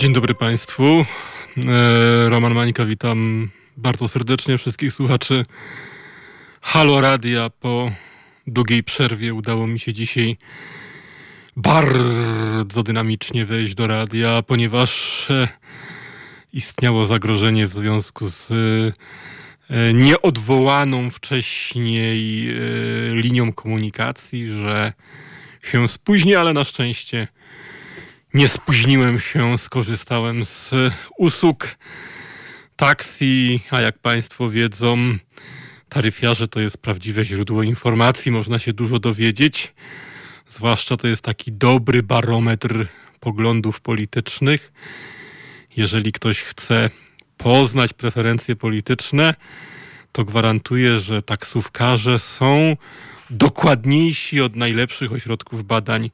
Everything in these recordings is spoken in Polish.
Dzień dobry Państwu. E, Roman Mańka, witam bardzo serdecznie wszystkich słuchaczy Halo Radia. Po długiej przerwie udało mi się dzisiaj bardzo dynamicznie wejść do radia, ponieważ e, istniało zagrożenie w związku z e, nieodwołaną wcześniej linią komunikacji, że się spóźni, ale na szczęście nie spóźniłem się, skorzystałem z usług taksi, a jak Państwo wiedzą, taryfiarze to jest prawdziwe źródło informacji, można się dużo dowiedzieć. Zwłaszcza to jest taki dobry barometr poglądów politycznych. Jeżeli ktoś chce poznać preferencje polityczne, to gwarantuję, że taksówkarze są dokładniejsi od najlepszych ośrodków badań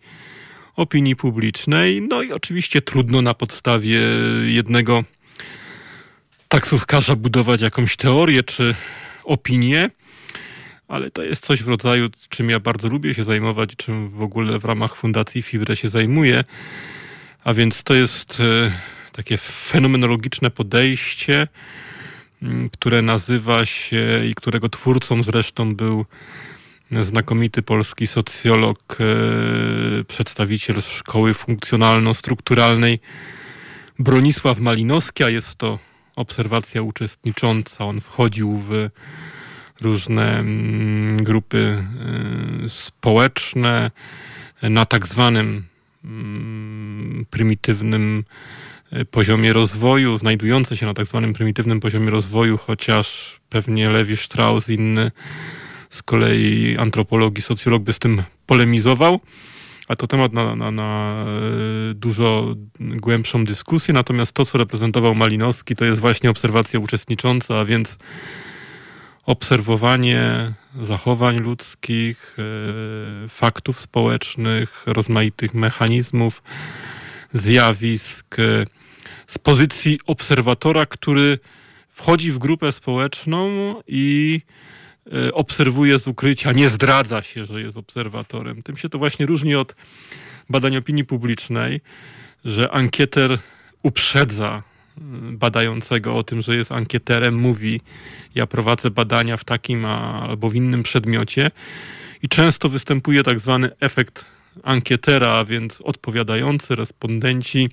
opinii publicznej. No i oczywiście trudno na podstawie jednego taksówkarza budować jakąś teorię czy opinię, ale to jest coś w rodzaju, czym ja bardzo lubię się zajmować, czym w ogóle w ramach Fundacji Fibre się zajmuję. A więc to jest e, takie fenomenologiczne podejście, które nazywa się i którego twórcą zresztą był znakomity polski socjolog, e, przedstawiciel szkoły funkcjonalno-strukturalnej Bronisław Malinowski, a jest to obserwacja uczestnicząca. On wchodził w różne mm, grupy e, społeczne na tak zwanym mm, prymitywnym e, poziomie rozwoju, znajdujące się na tak zwanym prymitywnym poziomie rozwoju, chociaż pewnie Lewi Strauss, inny z kolei antropolog i socjolog by z tym polemizował, a to temat na, na, na e, dużo głębszą dyskusję. Natomiast to, co reprezentował Malinowski, to jest właśnie obserwacja uczestnicząca, a więc obserwowanie zachowań ludzkich, e, faktów społecznych, rozmaitych mechanizmów, zjawisk e, z pozycji obserwatora, który wchodzi w grupę społeczną i obserwuje z ukrycia, nie zdradza się, że jest obserwatorem. Tym się to właśnie różni od badań opinii publicznej, że ankieter uprzedza e, badającego o tym, że jest ankieterem, mówi: Ja prowadzę badania w takim albo w innym przedmiocie, i często występuje tak zwany efekt ankietera, a więc odpowiadający respondenci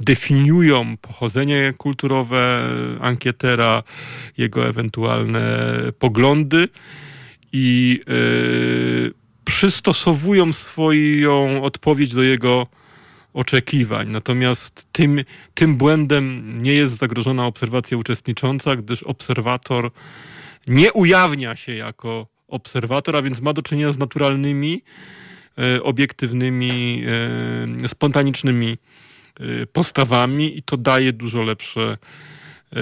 definiują pochodzenie kulturowe ankietera, jego ewentualne poglądy i yy, przystosowują swoją odpowiedź do jego oczekiwań. Natomiast tym, tym błędem nie jest zagrożona obserwacja uczestnicząca, gdyż obserwator nie ujawnia się jako obserwator, a więc ma do czynienia z naturalnymi, e, obiektywnymi, e, spontanicznymi postawami i to daje dużo lepsze y,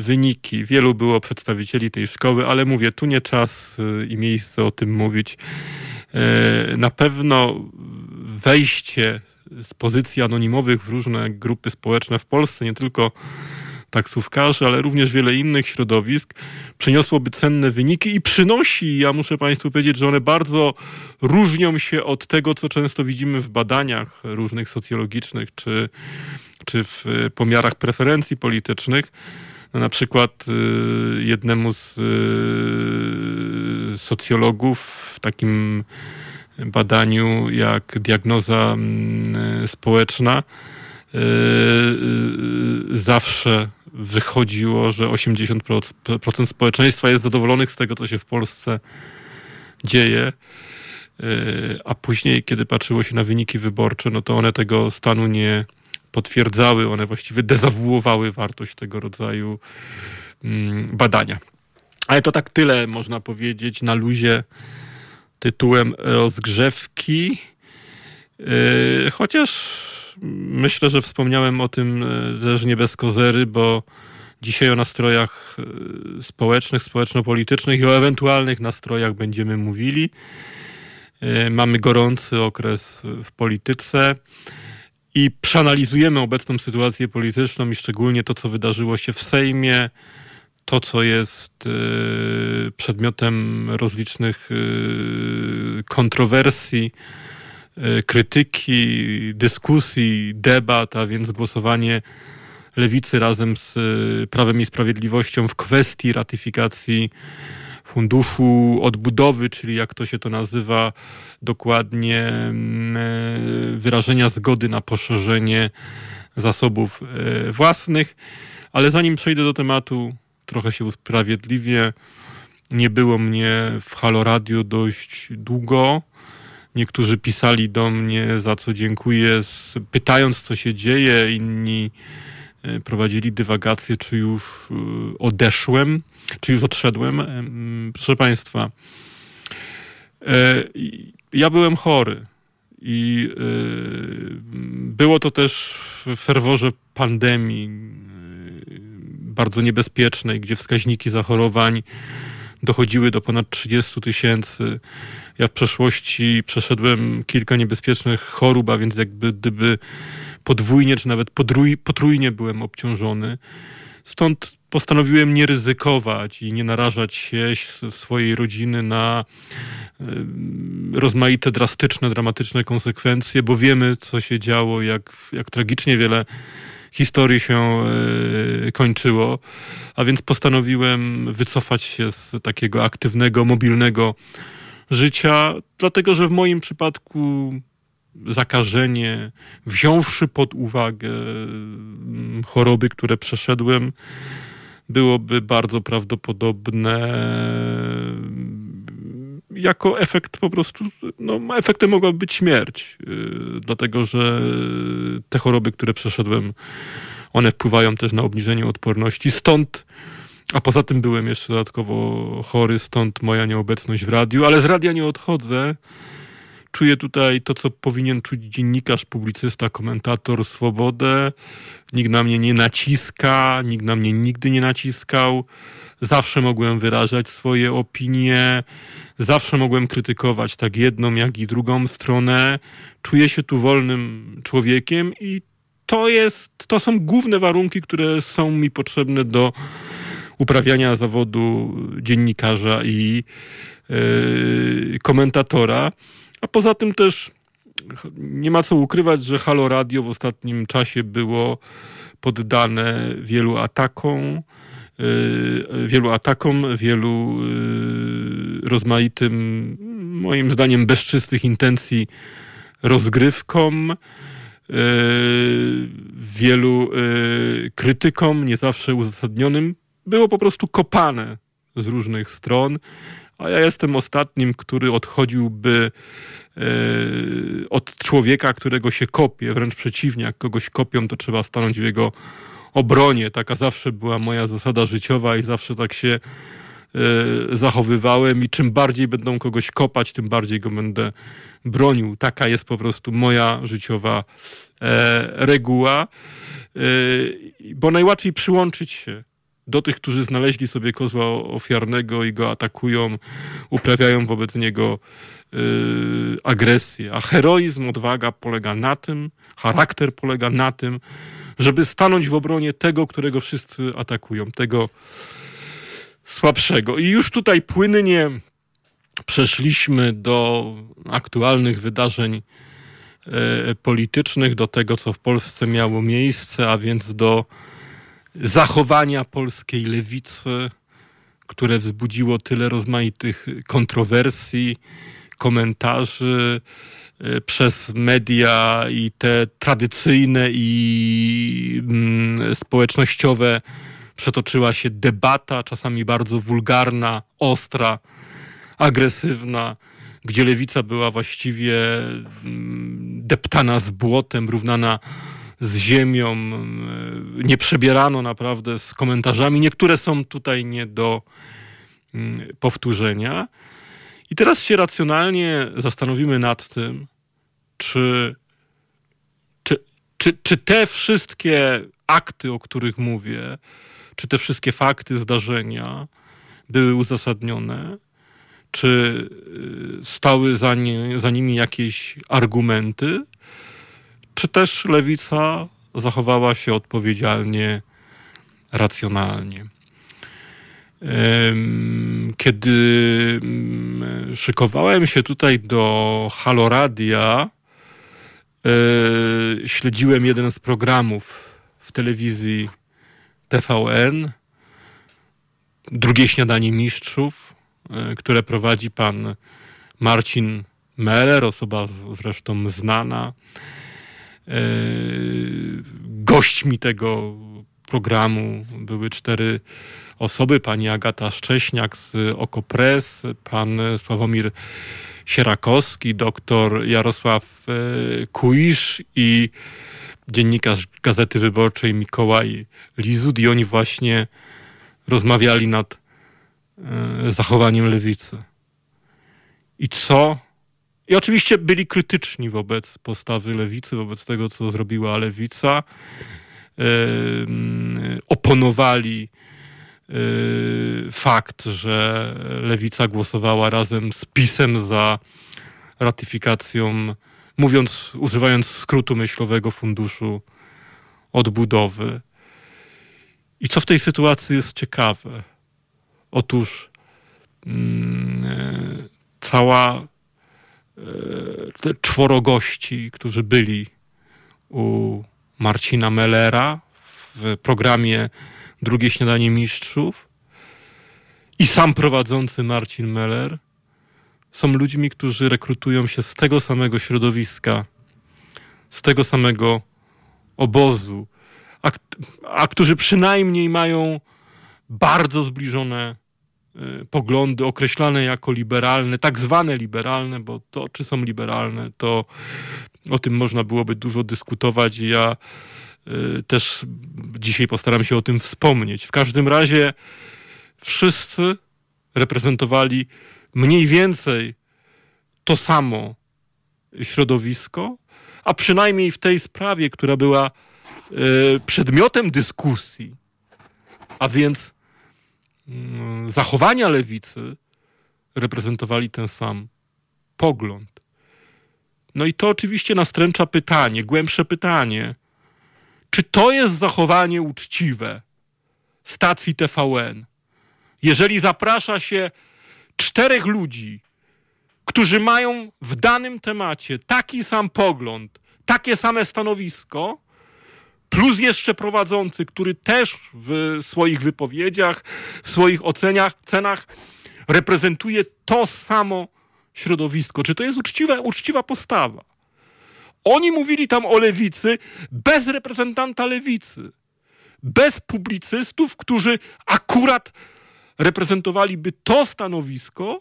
wyniki. Wielu było przedstawicieli tej szkoły, ale mówię, tu nie czas y, i miejsce o tym mówić. Na pewno wejście z pozycji anonimowych w różne grupy społeczne w Polsce, nie tylko taksówkarzy, ale również wiele innych środowisk, przyniosłoby cenne wyniki i przynosi, ja muszę Państwu powiedzieć, że one bardzo różnią się od tego, co często widzimy w badaniach różnych socjologicznych czy, czy w pomiarach preferencji politycznych. No, na przykład y, jednemu z y, socjologów w takim badaniu jak diagnoza mm, społeczna y, zawsze wychodziło, że 80% społeczeństwa jest zadowolonych z tego, co się w Polsce dzieje. E, a później, kiedy patrzyło się na wyniki wyborcze, no to one tego stanu nie potwierdzały, one właściwie dezawuowały wartość tego rodzaju mm, badania. Ale to tak tyle można powiedzieć na luzie tytułem rozgrzewki. E, chociaż myślę, że wspomniałem o tym e, też nie bez kozery, bo dzisiaj o nastrojach e, społecznych, społeczno-politycznych i o ewentualnych nastrojach będziemy mówili. E, mamy gorący okres w polityce i przeanalizujemy obecną sytuację polityczną i szczególnie to, co wydarzyło się w Sejmie, to, co jest przedmiotem rozlicznych kontrowersji krytyki, dyskusji, debat, a więc głosowanie lewicy razem z Prawem i Sprawiedliwością w kwestii ratyfikacji funduszu odbudowy, czyli jak to się to nazywa dokładnie, mm, wyrażenia zgody na poszerzenie zasobów własnych. Ale zanim przejdę do tematu, trochę się usprawiedliwię. Nie było mnie w Halo Radio dość długo. Niektórzy pisali do mnie, za co dziękuję, pytając, co się dzieje. Inni e, prowadzili dywagację, czy już e, odeszłem, czy już odszedłem. E, proszę Państwa, ja byłem chory i było to też w ferworze pandemii bardzo niebezpiecznej, gdzie wskaźniki zachorowań dochodziły do ponad 30 tysięcy. Ja w przeszłości przeszedłem kilka niebezpiecznych chorób, a więc jakby gdyby podwójnie czy nawet potrójnie byłem obciążony. Stąd postanowiłem nie ryzykować i nie narażać się swojej rodziny na rozmaite drastyczne, dramatyczne konsekwencje, bo wiemy, co się działo, jak, jak tragicznie wiele historii się e, kończyło, a więc postanowiłem wycofać się z takiego aktywnego, mobilnego życia, dlatego że w moim przypadku zakażenie, wziąwszy pod uwagę mm, choroby, które przeszedłem, byłoby bardzo prawdopodobne jako efekt po prostu, no, efektem mogła być śmierć, yy, dlatego że te choroby, które przeszedłem, one wpływają też na obniżenie odporności. Stąd, a poza tym byłem jeszcze dodatkowo chory, stąd moja nieobecność w radiu, ale z radia nie odchodzę. Czuję tutaj to, co powinien czuć dziennikarz, publicysta, komentator, swobodę. Nikt na mnie nie naciska, nikt na mnie nigdy nie naciskał. Zawsze mogłem wyrażać swoje opinie Zawsze mogłem krytykować tak jedną, jak i drugą stronę. Czuję się tu wolnym człowiekiem i to jest, to są główne warunki, które są mi potrzebne do uprawiania zawodu dziennikarza i yy, komentatora. A poza tym też nie ma co ukrywać, że Halo Radio w ostatnim czasie było poddane wielu atakom, wielu atakom, wielu y, rozmaitym, moim zdaniem, bezczystych intencji rozgrywkom, y, wielu krytykom, nie zawsze uzasadnionym, było po prostu kopane z różnych stron, a ja jestem ostatnim, który odchodziłby od człowieka, którego się kopie, wręcz przeciwnie, jak kogoś kopią, to trzeba stanąć w jego obronie. Taka zawsze była moja zasada życiowa i zawsze tak się y, zachowywałem i czym bardziej będą kogoś kopać, tym bardziej go będę bronił. Taka jest po prostu moja życiowa e, reguła, e, bo najłatwiej przyłączyć się do tych, którzy znaleźli sobie kozła ofiarnego i go atakują, uprawiają wobec niego agresję. A heroizm, odwaga polega na tym, charakter polega na tym, żeby stanąć w obronie tego, którego wszyscy atakują, tego słabszego. I już tutaj płynnie przeszliśmy do aktualnych wydarzeń e, politycznych, do tego, co w Polsce miało miejsce, a więc do zachowania polskiej lewicy, które wzbudziło tyle rozmaitych kontrowersji, komentarzy, przez media i te tradycyjne i mm, społecznościowe przetoczyła się debata, czasami bardzo wulgarna, ostra, agresywna, gdzie lewica była właściwie mm, deptana z błotem, równana z ziemią. Y, nie przebierano naprawdę z komentarzami. Niektóre są tutaj nie do mm, powtórzenia. I teraz się racjonalnie zastanowimy nad tym, czy, czy, czy, czy te wszystkie akty, o których mówię, czy te wszystkie fakty, zdarzenia były uzasadnione, czy y, stały za, nie, za nimi jakieś argumenty, czy też lewica zachowała się odpowiedzialnie, racjonalnie. Kiedy szykowałem się tutaj do Haloradia, Yy, śledziłem jeden z programów w telewizji TVN, drugie śniadanie mistrzów, yy, które prowadzi pan Marcin Meller, osoba zresztą znana. Yy, gośćmi tego programu były cztery osoby. Pani Agata Szcześniak z Okopres, pan Sławomir Sierakowski, doktor Jarosław e, Kuisz i dziennikarz Gazety Wyborczej Mikołaj Lizud i oni właśnie rozmawiali nad e, zachowaniem lewicy. I co? I oczywiście byli krytyczni wobec postawy lewicy, wobec tego, co zrobiła lewica. E, oponowali fakt, że lewica głosowała razem z PiSem za ratyfikacją, mówiąc, używając skrótu myślowego Funduszu Odbudowy. I co w tej sytuacji jest ciekawe? Otóż mm, e, cała e, te czworo gości, którzy byli u Marcina Mellera w programie drugie śniadanie mistrzów i sam prowadzący Marcin Meller są ludźmi, którzy rekrutują się z tego samego środowiska, z tego samego obozu, a, a którzy przynajmniej mają bardzo zbliżone y, poglądy określane jako liberalne, tak zwane liberalne, bo to, czy są liberalne, to o tym można byłoby dużo dyskutować. Ja Y, też dzisiaj postaram się o tym wspomnieć. W każdym razie wszyscy reprezentowali mniej więcej to samo środowisko, a przynajmniej w tej sprawie, która była y, przedmiotem dyskusji, a więc mm, zachowania lewicy, reprezentowali ten sam pogląd. No i to oczywiście nastręcza pytanie, głębsze pytanie, czy to jest zachowanie uczciwe stacji TVN? Jeżeli zaprasza się czterech ludzi, którzy mają w danym temacie taki sam pogląd, takie same stanowisko, plus jeszcze prowadzący, który też w swoich wypowiedziach, w swoich oceniach, cenach reprezentuje to samo środowisko. Czy to jest uczciwa, uczciwa postawa? Oni mówili tam o lewicy bez reprezentanta lewicy, bez publicystów, którzy akurat reprezentowaliby to stanowisko,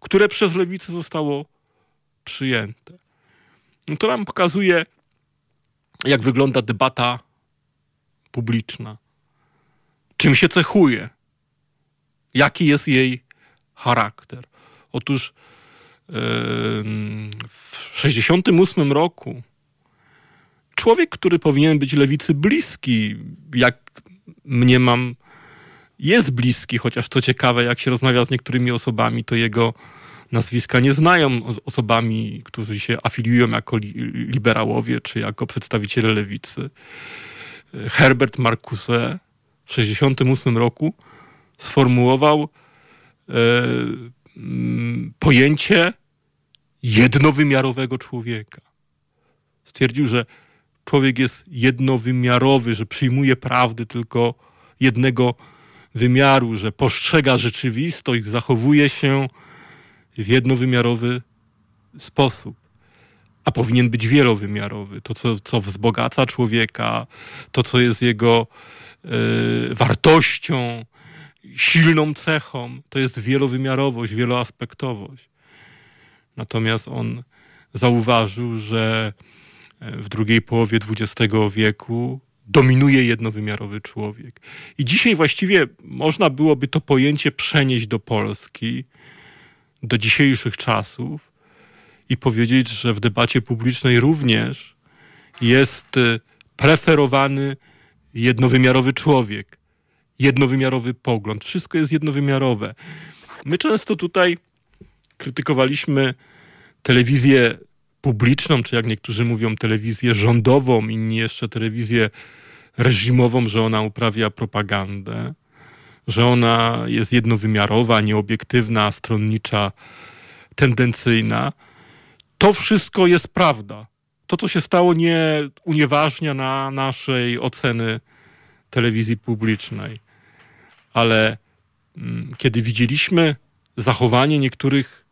które przez lewicę zostało przyjęte. No to nam pokazuje, jak wygląda debata publiczna. Czym się cechuje? Jaki jest jej charakter? Otóż w 68 roku człowiek, który powinien być lewicy bliski, jak mniemam, jest bliski, chociaż co ciekawe, jak się rozmawia z niektórymi osobami, to jego nazwiska nie znają z osobami, którzy się afiliują jako liberałowie czy jako przedstawiciele lewicy. Herbert Marcuse w 68 roku sformułował e, pojęcie jednowymiarowego człowieka. Stwierdził, że człowiek jest jednowymiarowy, że przyjmuje prawdy tylko jednego wymiaru, że postrzega rzeczywistość, zachowuje się w jednowymiarowy sposób. A powinien być wielowymiarowy. To, co, co wzbogaca człowieka, to, co jest jego y, wartością, silną cechą to jest wielowymiarowość, wieloaspektowość. Natomiast on zauważył, że e, w drugiej połowie XX wieku dominuje jednowymiarowy człowiek. I dzisiaj właściwie można byłoby to pojęcie przenieść do Polski, do dzisiejszych czasów i powiedzieć, że w debacie publicznej również jest e, preferowany jednowymiarowy człowiek jednowymiarowy pogląd. Wszystko jest jednowymiarowe. My często tutaj krytykowaliśmy telewizję publiczną, czy jak niektórzy mówią, telewizję rządową, inni jeszcze telewizję reżimową, że ona uprawia propagandę, że ona jest jednowymiarowa, nieobiektywna, stronnicza, tendencyjna. To wszystko jest prawda. to, co się stało, nie unieważnia na naszej oceny telewizji publicznej. Ale mm, kiedy widzieliśmy zachowanie niektórych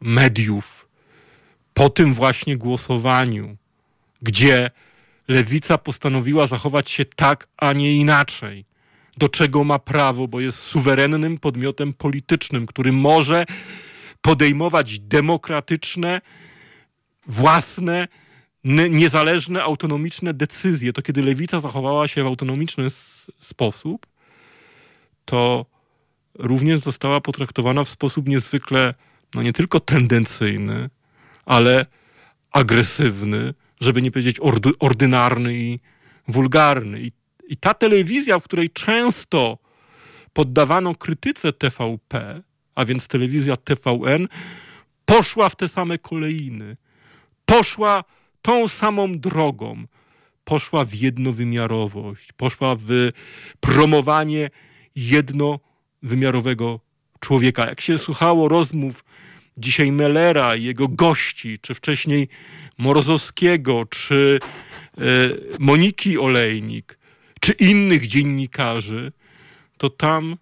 mediów po tym właśnie głosowaniu, gdzie lewica postanowiła zachować się tak, a nie inaczej, do czego ma prawo, bo jest suwerennym podmiotem politycznym, który może podejmować demokratyczne, własne, niezależne, autonomiczne decyzje. To kiedy lewica zachowała się w autonomiczny sposób, to również została potraktowana w sposób niezwykle, no nie tylko tendencyjny, ale agresywny, żeby nie powiedzieć ordy, ordynarny i wulgarny. I, I ta telewizja, w której często poddawano krytyce TVP, a więc telewizja TVN, poszła w te same kolejny. Poszła tą samą drogą. Poszła w jednowymiarowość, poszła w promowanie jednowymiarowego człowieka. Jak się słuchało rozmów dzisiaj Mellera i jego gości, czy wcześniej Morozowskiego, czy e, Moniki Olejnik, czy innych dziennikarzy, to tam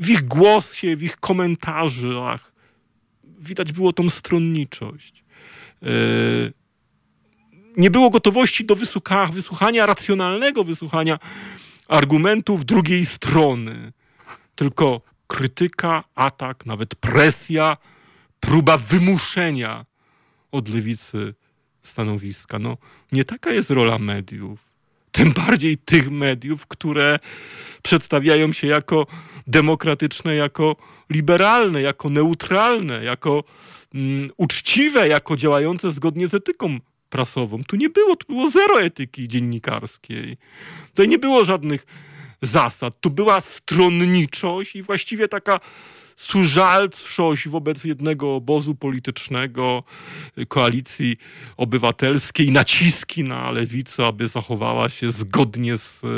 w ich głosie, w ich komentarzach widać było tą stronniczość. E, nie było gotowości do wysłucha, wysłuchania racjonalnego wysłuchania argumentów drugiej strony, tylko krytyka, atak, nawet presja, próba wymuszenia od lewicy stanowiska. No, nie taka jest rola mediów. Tym bardziej tych mediów, które przedstawiają się jako demokratyczne, jako liberalne, jako neutralne, jako mm, uczciwe, jako działające zgodnie z etyką prasową. Tu nie było, tu było zero etyki dziennikarskiej. Tutaj nie było żadnych zasad. Tu była stronniczość i właściwie taka służalczość wobec jednego obozu politycznego, koalicji obywatelskiej, naciski na lewicę, aby zachowała się zgodnie z e,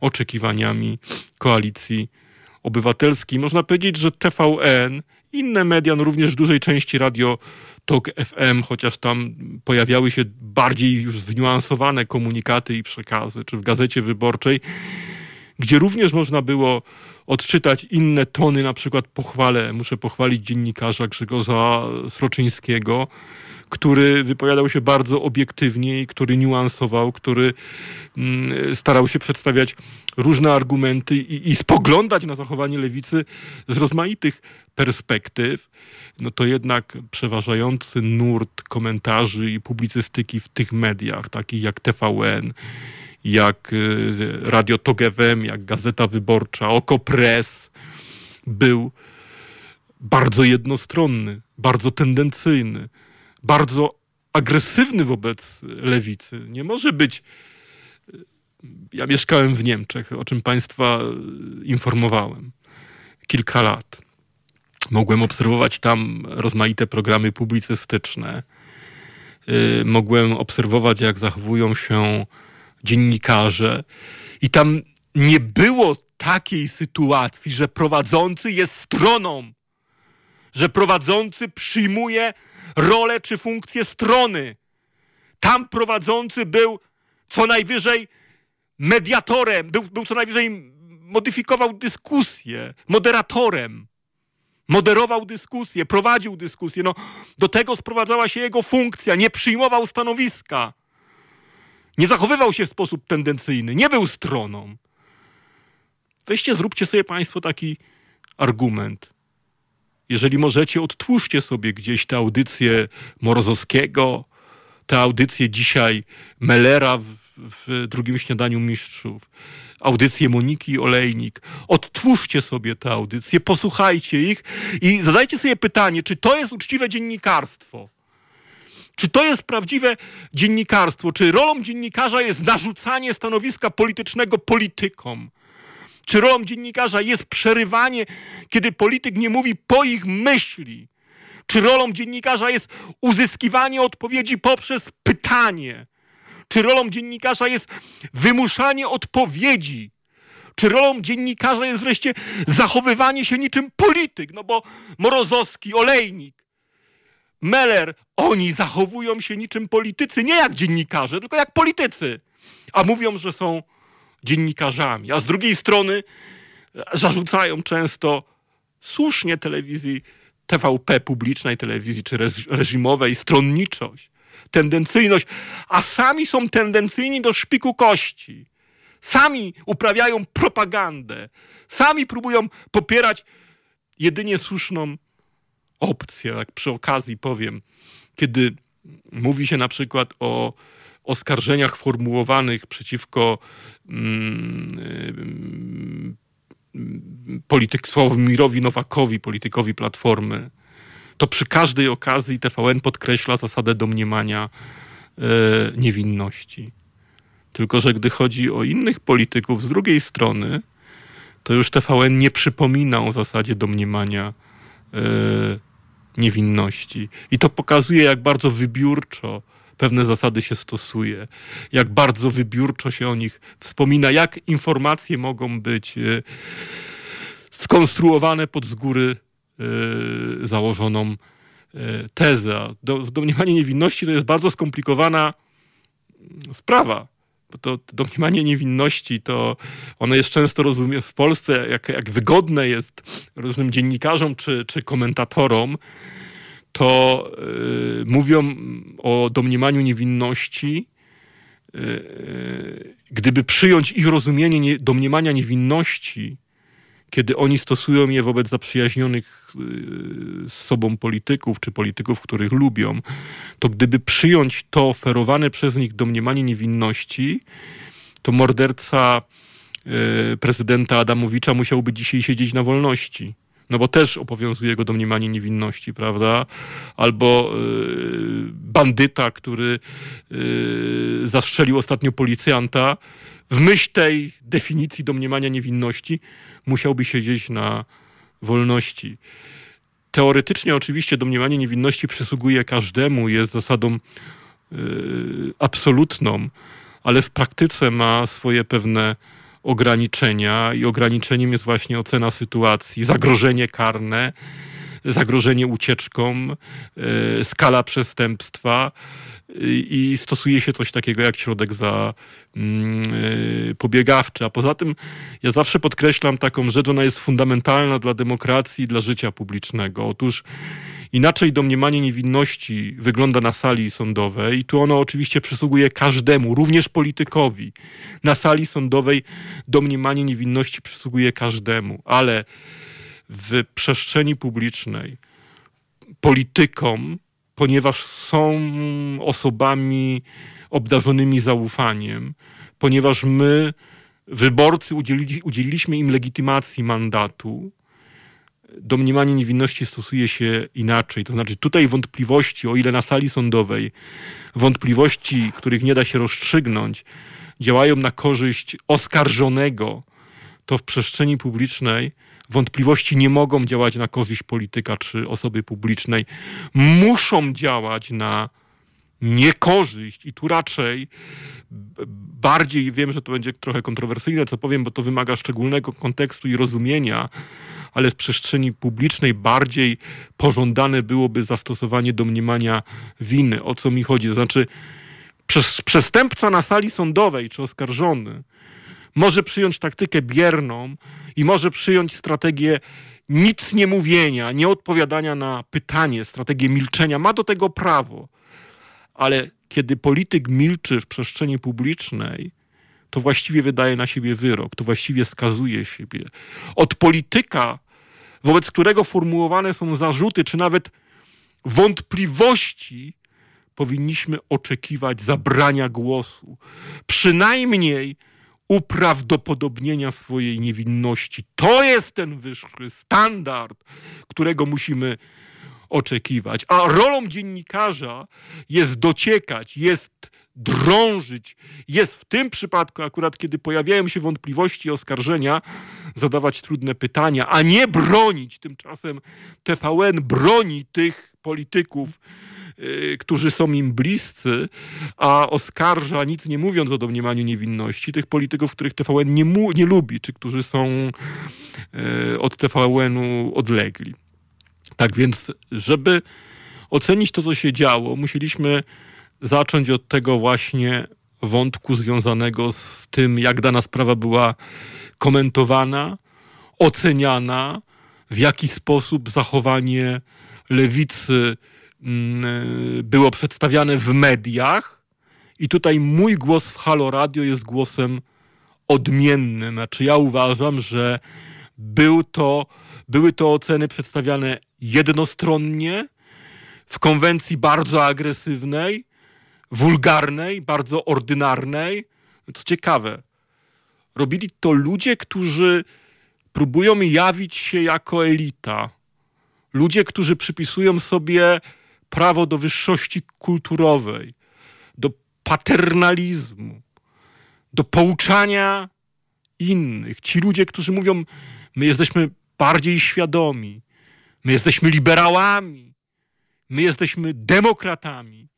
oczekiwaniami koalicji obywatelskiej. Można powiedzieć, że TVN, inne media, no również w dużej części radio TOK FM, chociaż tam pojawiały się bardziej już zniuansowane komunikaty i przekazy, czy w Gazecie Wyborczej, gdzie również można było odczytać inne tony, na przykład pochwalę, muszę pochwalić dziennikarza Grzegorza Sroczyńskiego, który wypowiadał się bardzo obiektywnie i który niuansował, który mm, starał się przedstawiać różne argumenty i, i spoglądać na zachowanie lewicy z rozmaitych perspektyw no to jednak przeważający nurt komentarzy i publicystyki w tych mediach, takich jak TVN, jak y, Radio FM, jak Gazeta Wyborcza, Okopres, był bardzo jednostronny, bardzo tendencyjny, bardzo agresywny wobec lewicy. Nie może być. Y, ja mieszkałem w Niemczech, o czym Państwa informowałem kilka lat. Mogłem obserwować tam rozmaite programy publicystyczne. Y, mogłem obserwować, jak zachowują się dziennikarze. I tam nie było takiej sytuacji, że prowadzący jest stroną, że prowadzący przyjmuje rolę czy funkcję strony. Tam prowadzący był co najwyżej mediatorem, był, był co najwyżej modyfikował dyskusję, moderatorem. Moderował dyskusję, prowadził dyskusję. No, do tego sprowadzała się jego funkcja. Nie przyjmował stanowiska. Nie zachowywał się w sposób tendencyjny. Nie był stroną. Weźcie, zróbcie sobie Państwo taki argument. Jeżeli możecie, odtwórzcie sobie gdzieś te audycje Morozowskiego, te audycje dzisiaj Mellera w, w drugim śniadaniu mistrzów audycję Moniki Olejnik. Odtwórzcie sobie te audycje, posłuchajcie ich i zadajcie sobie pytanie, czy to jest uczciwe dziennikarstwo? Czy to jest prawdziwe dziennikarstwo? Czy rolą dziennikarza jest narzucanie stanowiska politycznego politykom? Czy rolą dziennikarza jest przerywanie, kiedy polityk nie mówi po ich myśli? Czy rolą dziennikarza jest uzyskiwanie odpowiedzi poprzez pytanie? Czy rolą dziennikarza jest wymuszanie odpowiedzi? Czy rolą dziennikarza jest wreszcie zachowywanie się niczym polityk? No bo Morozowski, Olejnik Meller, oni zachowują się niczym politycy, nie jak dziennikarze, tylko jak politycy. A mówią, że są dziennikarzami. A z drugiej strony zarzucają często słusznie telewizji TVP publicznej, telewizji czy reżimowej stronniczość, tendencyjność, a sami są tendencyjni do szpiku kości. Sami uprawiają propagandę, sami próbują popierać jedynie słuszną opcję. Jak przy okazji powiem, kiedy mówi się na przykład o oskarżeniach formułowanych przeciwko mm, polityk Sławomirowi Nowakowi, politykowi Platformy, to przy każdej okazji TVN podkreśla zasadę domniemania e, niewinności. Tylko, że gdy chodzi o innych polityków z drugiej strony, to już TVN nie przypomina o zasadzie domniemania e, niewinności. I to pokazuje, jak bardzo wybiórczo pewne zasady się stosuje, jak bardzo wybiórczo się o nich wspomina, jak informacje mogą być e, skonstruowane pod z góry założoną e, tezę. Domniemanie niewinności to jest bardzo skomplikowana sprawa. Bo to domniemanie niewinności to ono jest często rozumie w Polsce, jak, jak wygodne jest różnym dziennikarzom czy, czy komentatorom, to y, mówią o domniemaniu niewinności, y, y, gdyby przyjąć ich rozumienie nie, domniemania niewinności, kiedy oni stosują je wobec zaprzyjaźnionych z sobą polityków, czy polityków, których lubią, to gdyby przyjąć to oferowane przez nich domniemanie niewinności, to morderca prezydenta Adamowicza musiałby dzisiaj siedzieć na wolności no bo też obowiązuje go domniemanie niewinności, prawda? Albo y, bandyta, który y, zastrzelił ostatnio policjanta, w myśl tej definicji domniemania niewinności musiałby siedzieć na wolności. Teoretycznie oczywiście domniemanie niewinności przysługuje każdemu, jest zasadą y, absolutną, ale w praktyce ma swoje pewne ograniczenia i ograniczeniem jest właśnie ocena sytuacji, zagrożenie karne, zagrożenie ucieczką, e, skala przestępstwa i stosuje się coś takiego jak środek za e, pobiegawczy. A poza tym ja zawsze podkreślam taką rzecz, ona jest fundamentalna dla demokracji i dla życia publicznego. Otóż Inaczej domniemanie niewinności wygląda na sali sądowej i tu ono oczywiście przysługuje każdemu, również politykowi. Na sali sądowej domniemanie niewinności przysługuje każdemu, ale w przestrzeni publicznej politykom, ponieważ są osobami obdarzonymi zaufaniem, ponieważ my, wyborcy, udzielili, udzieliliśmy im legitymacji mandatu, domniemanie niewinności stosuje się inaczej. To znaczy tutaj wątpliwości, o ile na sali sądowej wątpliwości, których nie da się rozstrzygnąć, działają na korzyść oskarżonego, to w przestrzeni publicznej wątpliwości nie mogą działać na korzyść polityka czy osoby publicznej. Muszą działać na niekorzyść i tu raczej bardziej wiem, że to będzie trochę kontrowersyjne, co powiem, bo to wymaga szczególnego kontekstu i rozumienia, ale w przestrzeni publicznej bardziej pożądane byłoby zastosowanie domniemania winy. O co mi chodzi? To znaczy, przestępca na sali sądowej czy oskarżony może przyjąć taktykę bierną i może przyjąć strategię nic nie mówienia, nie odpowiadania na pytanie, strategię milczenia. Ma do tego prawo. Ale kiedy polityk milczy w przestrzeni publicznej, to właściwie wydaje na siebie wyrok, to właściwie skazuje siebie. Od polityka, wobec którego formułowane są zarzuty, czy nawet wątpliwości, powinniśmy oczekiwać zabrania głosu, przynajmniej uprawdopodobnienia swojej niewinności. To jest ten wyższy standard, którego musimy oczekiwać. A rolą dziennikarza jest dociekać, jest drążyć, jest w tym przypadku, akurat kiedy pojawiają się wątpliwości i oskarżenia, zadawać trudne pytania, a nie bronić. Tymczasem TVN broni tych polityków, którzy są im bliscy, a oskarża, nic nie mówiąc o domniemaniu niewinności, tych polityków, których TVN nie, mu, nie lubi, czy którzy są yy, od TVN-u odlegli. Tak więc, żeby ocenić to, co się działo, musieliśmy zacząć od tego właśnie wątku związanego z tym, jak dana sprawa była komentowana, oceniana, w jaki sposób zachowanie lewicy było przedstawiane w mediach. I tutaj mój głos w Halo Radio jest głosem odmiennym. Znaczy, ja uważam, że był to, były to oceny przedstawiane jednostronnie, w konwencji bardzo agresywnej, wulgarnej, bardzo ordynarnej. Co ciekawe, robili to ludzie, którzy próbują jawić się jako elita. Ludzie, którzy przypisują sobie prawo do wyższości kulturowej, do paternalizmu, do pouczania innych. Ci ludzie, którzy mówią, my jesteśmy bardziej świadomi, my jesteśmy liberałami, my jesteśmy demokratami.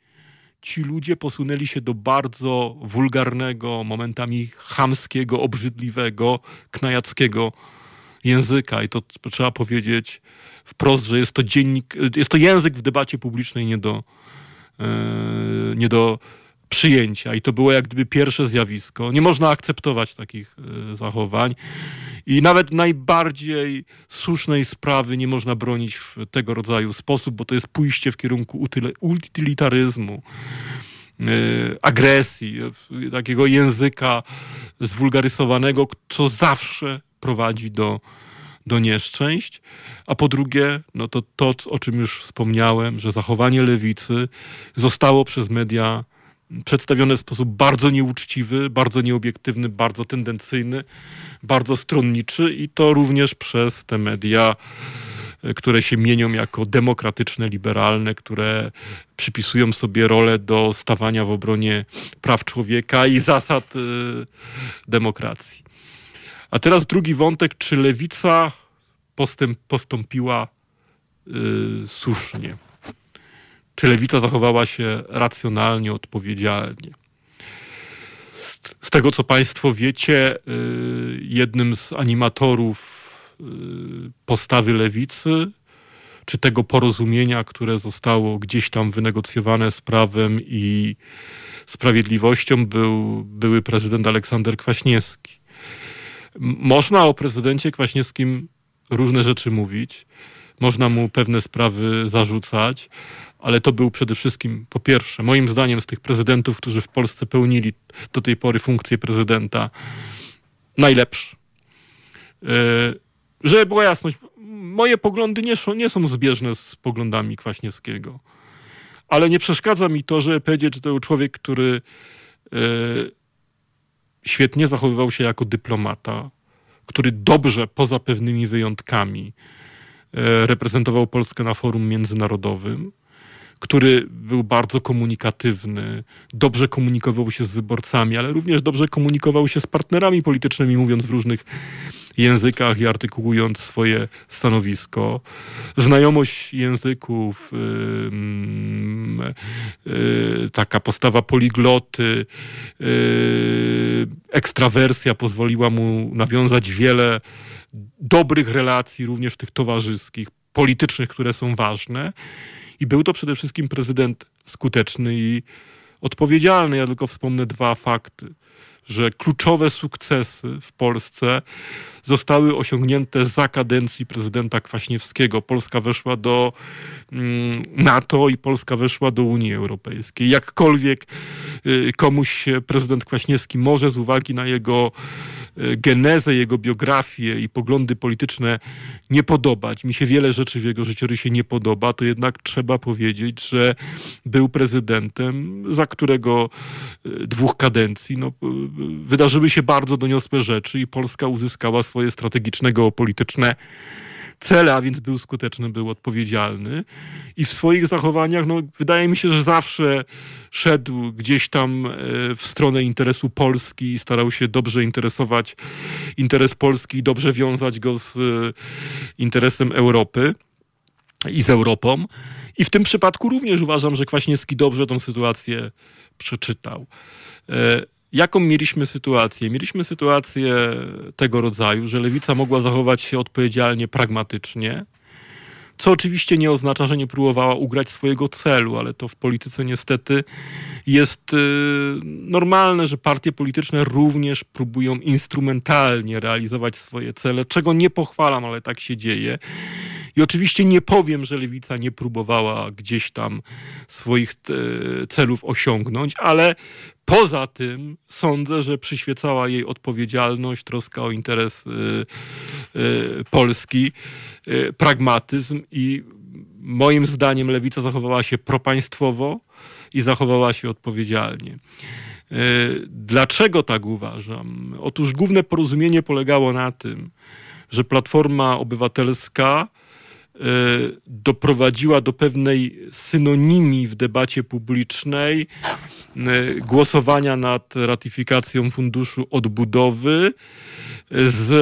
Ci ludzie posunęli się do bardzo wulgarnego, momentami chamskiego, obrzydliwego, knajackiego języka. I to trzeba powiedzieć wprost, że jest to dziennik, jest to język w debacie publicznej nie do, e, nie do przyjęcia. I to było jak gdyby pierwsze zjawisko. Nie można akceptować takich e, zachowań. I nawet najbardziej słusznej sprawy nie można bronić w tego rodzaju sposób, bo to jest pójście w kierunku utylitaryzmu, e, agresji, takiego języka zwulgarysowanego, co zawsze prowadzi do, do nieszczęść. A po drugie, no to to, o czym już wspomniałem, że zachowanie lewicy zostało przez media przedstawione w sposób bardzo nieuczciwy, bardzo nieobiektywny, bardzo tendencyjny, bardzo stronniczy i to również przez te media, które się mienią jako demokratyczne, liberalne, które przypisują sobie rolę do stawania w obronie praw człowieka i zasad y, demokracji. A teraz drugi wątek, czy lewica postęp, postąpiła yy, słusznie? Czy lewica zachowała się racjonalnie, odpowiedzialnie? Z tego, co Państwo wiecie, yy, jednym z animatorów yy, postawy lewicy, czy tego porozumienia, które zostało gdzieś tam wynegocjowane z prawem i sprawiedliwością, był były prezydent Aleksander Kwaśniewski. Można o prezydencie Kwaśniewskim różne rzeczy mówić, można mu pewne sprawy zarzucać, ale to był przede wszystkim, po pierwsze, moim zdaniem z tych prezydentów, którzy w Polsce pełnili do tej pory funkcję prezydenta, najlepszy. E, żeby była jasność, moje poglądy nie są, nie są zbieżne z poglądami Kwaśniewskiego, ale nie przeszkadza mi to, żeby powiedzieć, że to był człowiek, który e, świetnie zachowywał się jako dyplomata, który dobrze, poza pewnymi wyjątkami, e, reprezentował Polskę na forum międzynarodowym, który był bardzo komunikatywny, dobrze komunikował się z wyborcami, ale również dobrze komunikował się z partnerami politycznymi, mówiąc w różnych językach i artykułując swoje stanowisko. Znajomość języków, yy, taka postawa poligloty, yy, ekstrawersja pozwoliła mu nawiązać wiele dobrych relacji, również tych towarzyskich, politycznych, które są ważne. I był to przede wszystkim prezydent skuteczny i odpowiedzialny. Ja tylko wspomnę dwa fakty że kluczowe sukcesy w Polsce zostały osiągnięte za kadencji prezydenta Kwaśniewskiego. Polska weszła do mm, NATO i Polska weszła do Unii Europejskiej. Jakkolwiek y, komuś prezydent Kwaśniewski może z uwagi na jego genezę, jego biografię i poglądy polityczne nie podobać. Mi się wiele rzeczy w jego życiorysie nie podoba, to jednak trzeba powiedzieć, że był prezydentem, za którego y, dwóch kadencji no, wydarzyły się bardzo doniosłe rzeczy i Polska uzyskała swoje strategiczne, geopolityczne cele, a więc był skuteczny, był odpowiedzialny i w swoich zachowaniach, no, wydaje mi się, że zawsze szedł gdzieś tam e, w stronę interesu Polski i starał się dobrze interesować interes Polski dobrze wiązać go z e, interesem Europy i z Europą. I w tym przypadku również uważam, że Kwaśniewski dobrze tą sytuację przeczytał. Jaką mieliśmy sytuację? Mieliśmy sytuację tego rodzaju, że lewica mogła zachować się odpowiedzialnie, pragmatycznie, co oczywiście nie oznacza, że nie próbowała ugrać swojego celu, ale to w polityce niestety jest y, normalne, że partie polityczne również próbują instrumentalnie realizować swoje cele, czego nie pochwalam, ale tak się dzieje. I oczywiście nie powiem, że lewica nie próbowała gdzieś tam swoich e, celów osiągnąć, ale poza tym sądzę, że przyświecała jej odpowiedzialność, troska o interes e, e, Polski, pragmatyzm i moim zdaniem lewica zachowała się propaństwowo i zachowała się odpowiedzialnie. Dlaczego tak uważam? Otóż główne porozumienie polegało na tym, że Platforma Obywatelska doprowadziła do pewnej synonimii w debacie publicznej e, głosowania nad ratyfikacją Funduszu Odbudowy z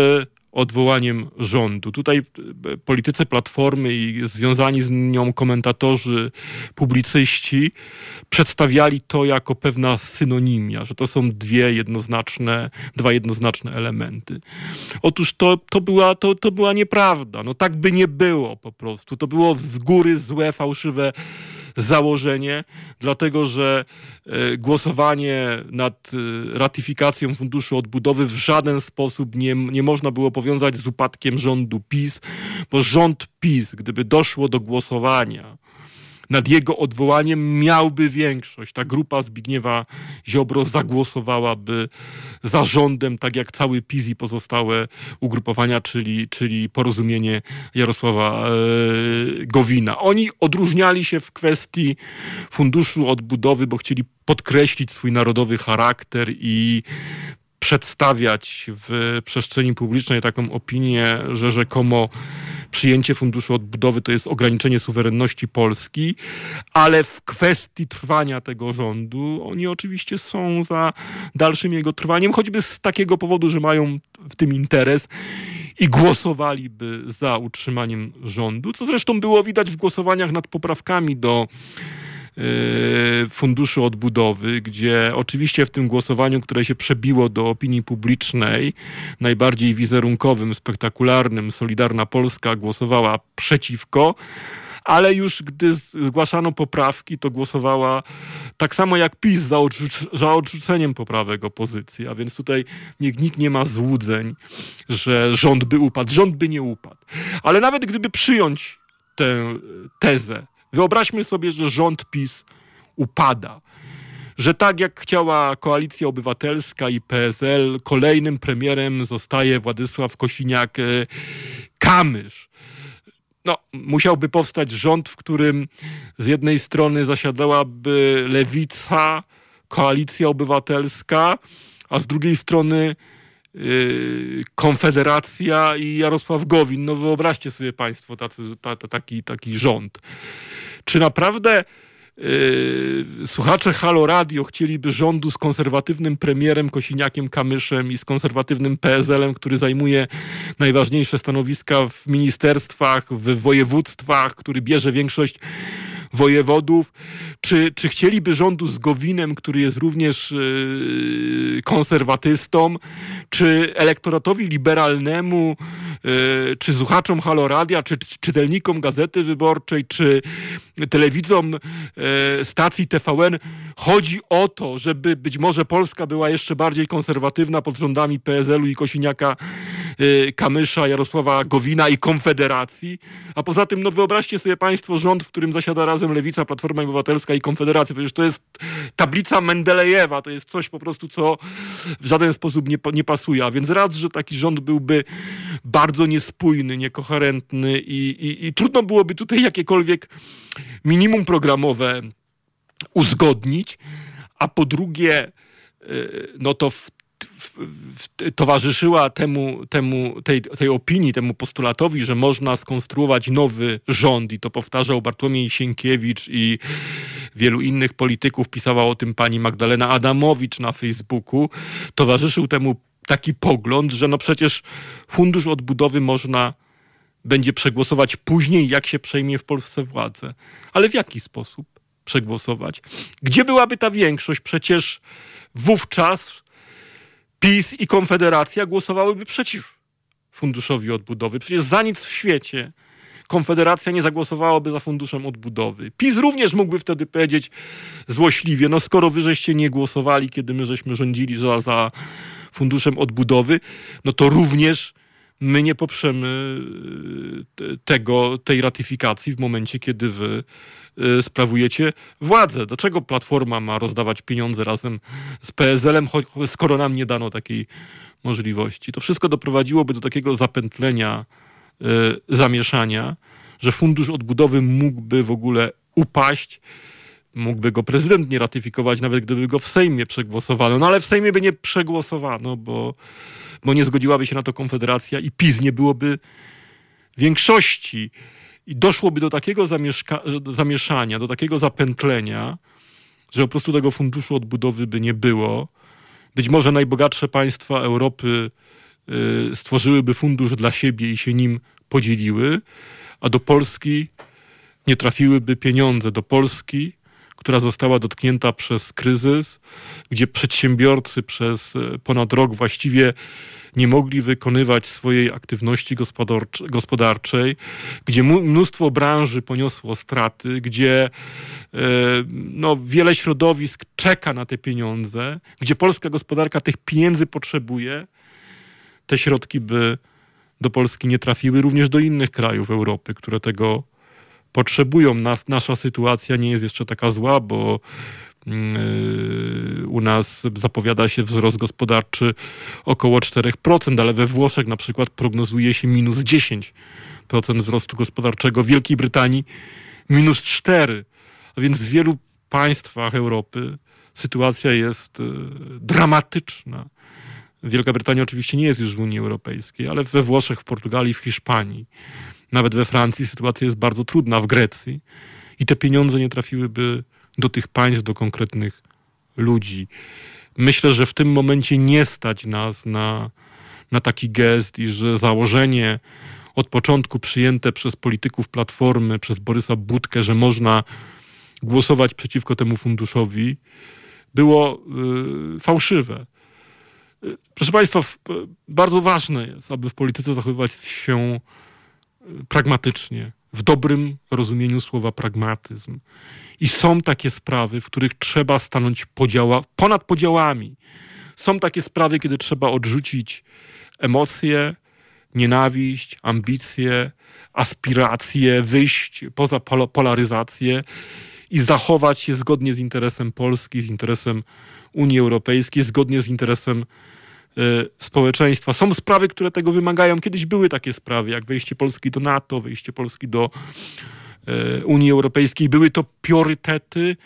odwołaniem rządu. Tutaj e, politycy Platformy i związani z nią komentatorzy, publicyści przedstawiali to jako pewna synonimia, że to są dwie jednoznaczne, dwa jednoznaczne elementy. Otóż to, to, była, to, to była nieprawda. No tak by nie było po prostu. To było z góry złe, fałszywe założenie, dlatego że e, głosowanie nad e, ratyfikacją Funduszu Odbudowy w żaden sposób nie, nie można było powiązać z upadkiem rządu PiS, bo rząd PiS, gdyby doszło do głosowania, nad jego odwołaniem miałby większość. Ta grupa Zbigniewa Ziobro zagłosowałaby za rządem, tak jak cały PiS i pozostałe ugrupowania, czyli, czyli porozumienie Jarosława e, Gowina. Oni odróżniali się w kwestii funduszu odbudowy, bo chcieli podkreślić swój narodowy charakter i przedstawiać w przestrzeni publicznej taką opinię, że rzekomo przyjęcie funduszu odbudowy to jest ograniczenie suwerenności Polski, ale w kwestii trwania tego rządu oni oczywiście są za dalszym jego trwaniem, choćby z takiego powodu, że mają w tym interes i głosowaliby za utrzymaniem rządu, co zresztą było widać w głosowaniach nad poprawkami do Funduszu Odbudowy, gdzie oczywiście w tym głosowaniu, które się przebiło do opinii publicznej, najbardziej wizerunkowym, spektakularnym, Solidarna Polska głosowała przeciwko, ale już gdy zgłaszano poprawki, to głosowała tak samo jak PiS za, odrzuc za odrzuceniem poprawek opozycji. A więc tutaj nikt, nikt nie ma złudzeń, że rząd by upadł. Rząd by nie upadł. Ale nawet gdyby przyjąć tę tezę, Wyobraźmy sobie, że rząd PiS upada. Że tak jak chciała Koalicja Obywatelska i PSL, kolejnym premierem zostaje Władysław Kosiniak-Kamysz. No, musiałby powstać rząd, w którym z jednej strony zasiadałaby lewica, koalicja obywatelska, a z drugiej strony Konfederacja i Jarosław Gowin. No wyobraźcie sobie Państwo tacy, ta, ta, taki, taki rząd. Czy naprawdę Yy, słuchacze Halo Radio chcieliby rządu z konserwatywnym premierem Kosiniakiem Kamyszem i z konserwatywnym PSL-em, który zajmuje najważniejsze stanowiska w ministerstwach, w województwach, który bierze większość wojewodów, czy, czy chcieliby rządu z Gowinem, który jest również yy, konserwatystą, czy elektoratowi liberalnemu, yy, czy słuchaczom Haloradia, czy czytelnikom Gazety Wyborczej, czy telewidzom yy, stacji TVN chodzi o to, żeby być może Polska była jeszcze bardziej konserwatywna pod rządami PSL-u i Kosiniaka Kamysza, Jarosława Gowina i Konfederacji. A poza tym, no wyobraźcie sobie Państwo rząd, w którym zasiada razem Lewica, Platforma Obywatelska i Konfederacja. Przecież to jest tablica Mendelejewa, to jest coś po prostu, co w żaden sposób nie, nie pasuje. A więc raz, że taki rząd byłby bardzo niespójny, niekoherentny i, i, i trudno byłoby tutaj jakiekolwiek minimum programowe uzgodnić, a po drugie, y, no to w towarzyszyła temu, temu tej, tej opinii, temu postulatowi, że można skonstruować nowy rząd i to powtarzał Bartłomiej Sienkiewicz i wielu innych polityków, pisała o tym pani Magdalena Adamowicz na Facebooku, towarzyszył temu taki pogląd, że no przecież fundusz odbudowy można będzie przegłosować później, jak się przejmie w Polsce władzę. Ale w jaki sposób przegłosować? Gdzie byłaby ta większość? Przecież wówczas PiS i Konfederacja głosowałyby przeciw Funduszowi Odbudowy. Przecież za nic w świecie Konfederacja nie zagłosowałaby za funduszem odbudowy. PiS również mógłby wtedy powiedzieć złośliwie, no skoro wy żeście nie głosowali, kiedy my żeśmy rządzili za, za funduszem odbudowy, no to również my nie poprzemy y, tego, tej ratyfikacji w momencie, kiedy wy sprawujecie władzę. Dlaczego Platforma ma rozdawać pieniądze razem z PSL-em, skoro nam nie dano takiej możliwości? To wszystko doprowadziłoby do takiego zapętlenia, y, zamieszania, że fundusz odbudowy mógłby w ogóle upaść, mógłby go prezydent nie ratyfikować, nawet gdyby go w Sejmie przegłosowano. No ale w Sejmie by nie przegłosowano, bo bo nie zgodziłaby się na to Konfederacja i PiS nie byłoby większości. I doszłoby do takiego zamieszania, do takiego zapętlenia, że po prostu tego funduszu odbudowy by nie było. Być może najbogatsze państwa Europy y, stworzyłyby fundusz dla siebie i się nim podzieliły, a do Polski nie trafiłyby pieniądze. Do Polski, która została dotknięta przez kryzys, gdzie przedsiębiorcy przez e, ponad rok właściwie nie mogli wykonywać swojej aktywności gospodarczej, gdzie mnóstwo branży poniosło straty, gdzie e, no, wiele środowisk czeka na te pieniądze, gdzie polska gospodarka tych pieniędzy potrzebuje, te środki by do Polski nie trafiły, również do innych krajów Europy, które tego potrzebują. Nas, nasza sytuacja nie jest jeszcze taka zła, bo u nas zapowiada się wzrost gospodarczy około 4%, ale we Włoszech na przykład prognozuje się minus 10% wzrostu gospodarczego, w Wielkiej Brytanii minus 4%. A więc w wielu państwach Europy sytuacja jest y, dramatyczna. Wielka Brytania oczywiście nie jest już w Unii Europejskiej, ale we Włoszech, w Portugalii, w Hiszpanii nawet we Francji sytuacja jest bardzo trudna, w Grecji i te pieniądze nie trafiłyby do tych państw, do konkretnych ludzi. Myślę, że w tym momencie nie stać nas na, na taki gest i że założenie od początku przyjęte przez polityków Platformy, przez Borysa Budkę, że można głosować przeciwko temu funduszowi, było y, fałszywe. Y, proszę Państwa, bardzo ważne jest, aby w polityce zachowywać się pragmatycznie, w dobrym rozumieniu słowa pragmatyzm. I są takie sprawy, w których trzeba stanąć podziała, ponad podziałami. Są takie sprawy, kiedy trzeba odrzucić emocje, nienawiść, ambicje, aspiracje, wyjść poza polaryzację i zachować się zgodnie z interesem Polski, z interesem Unii Europejskiej, zgodnie z interesem Y, społeczeństwa. Są sprawy, które tego wymagają. Kiedyś były takie sprawy, jak wejście Polski do NATO, wejście Polski do Unii Europejskiej. Były to priorytety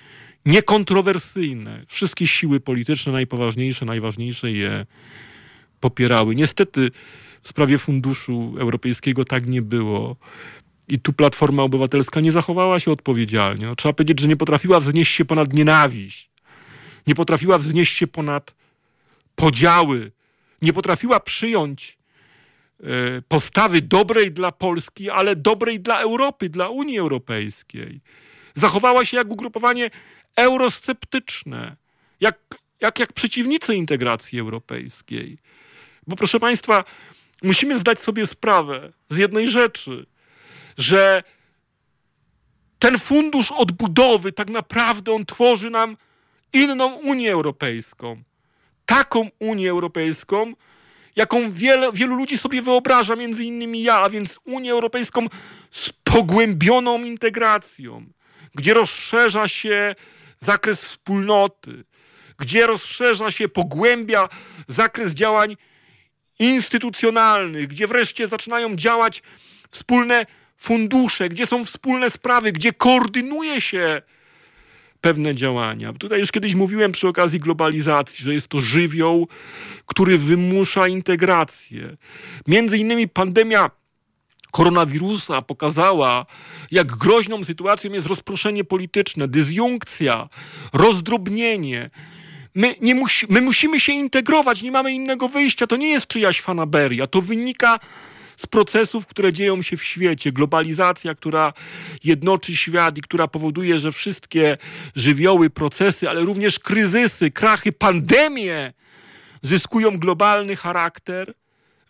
niekontrowersyjne. Wszystkie siły polityczne, najpoważniejsze, najważniejsze je popierały. Niestety w sprawie funduszu europejskiego tak nie było. I tu Platforma Obywatelska nie zachowała się odpowiedzialnie. No, trzeba powiedzieć, że nie potrafiła wznieść się ponad nienawiść. Nie potrafiła wznieść się ponad podziały, nie potrafiła przyjąć e, postawy dobrej dla Polski, ale dobrej dla Europy, dla Unii Europejskiej. Zachowała się jak ugrupowanie eurosceptyczne, jak, jak, jak przeciwnicy integracji europejskiej. Bo proszę Państwa, musimy zdać sobie sprawę z jednej rzeczy, że ten fundusz odbudowy tak naprawdę on tworzy nam inną Unię Europejską taką Unię Europejską, jaką wiele, wielu ludzi sobie wyobraża, między innymi ja, a więc Unię Europejską z pogłębioną integracją, gdzie rozszerza się zakres wspólnoty, gdzie rozszerza się, pogłębia zakres działań instytucjonalnych, gdzie wreszcie zaczynają działać wspólne fundusze, gdzie są wspólne sprawy, gdzie koordynuje się pewne działania. Tutaj już kiedyś mówiłem przy okazji globalizacji, że jest to żywioł, który wymusza integrację. Między innymi pandemia koronawirusa pokazała, jak groźną sytuacją jest rozproszenie polityczne, dysjunkcja, rozdrobnienie. My, nie musi, my musimy się integrować, nie mamy innego wyjścia. To nie jest czyjaś fanaberia, to wynika z procesów, które dzieją się w świecie. Globalizacja, która jednoczy świat i która powoduje, że wszystkie żywioły, procesy, ale również kryzysy, krachy, pandemie zyskują globalny charakter,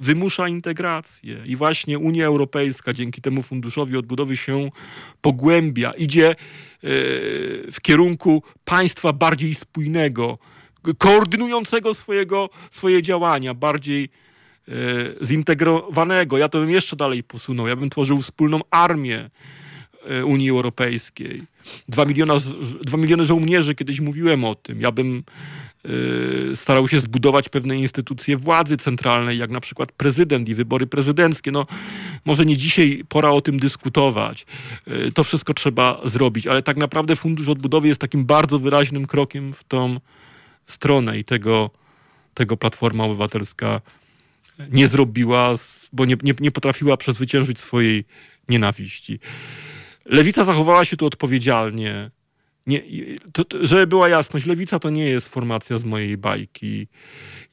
wymusza integrację. I właśnie Unia Europejska dzięki temu funduszowi odbudowy się pogłębia, idzie e, w kierunku państwa bardziej spójnego, koordynującego swojego, swoje działania, bardziej zintegrowanego. Ja to bym jeszcze dalej posunął. Ja bym tworzył wspólną armię e, Unii Europejskiej. Dwa, miliona, dwa miliony żołnierzy, kiedyś mówiłem o tym. Ja bym Y, starał się zbudować pewne instytucje władzy centralnej, jak na przykład prezydent i wybory prezydenckie. No, może nie dzisiaj pora o tym dyskutować. To wszystko trzeba zrobić, ale tak naprawdę Fundusz Odbudowy jest takim bardzo wyraźnym krokiem w tą stronę i tego, tego Platforma Obywatelska nie zrobiła, bo nie, nie, nie potrafiła przezwyciężyć swojej nienawiści. Lewica zachowała się tu odpowiedzialnie nie, to, żeby była jasność, lewica to nie jest formacja z mojej bajki.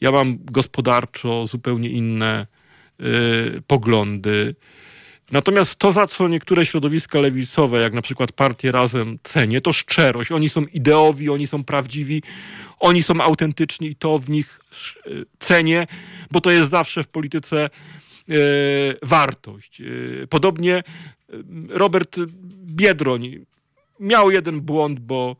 Ja mam gospodarczo zupełnie inne y, poglądy. Natomiast to, za co niektóre środowiska lewicowe, jak na przykład partie Razem cenię, to szczerość. Oni są ideowi, oni są prawdziwi, oni są autentyczni i to w nich y, cenię, bo to jest zawsze w polityce y, wartość. Y, podobnie Robert Biedroń, miał jeden błąd, bo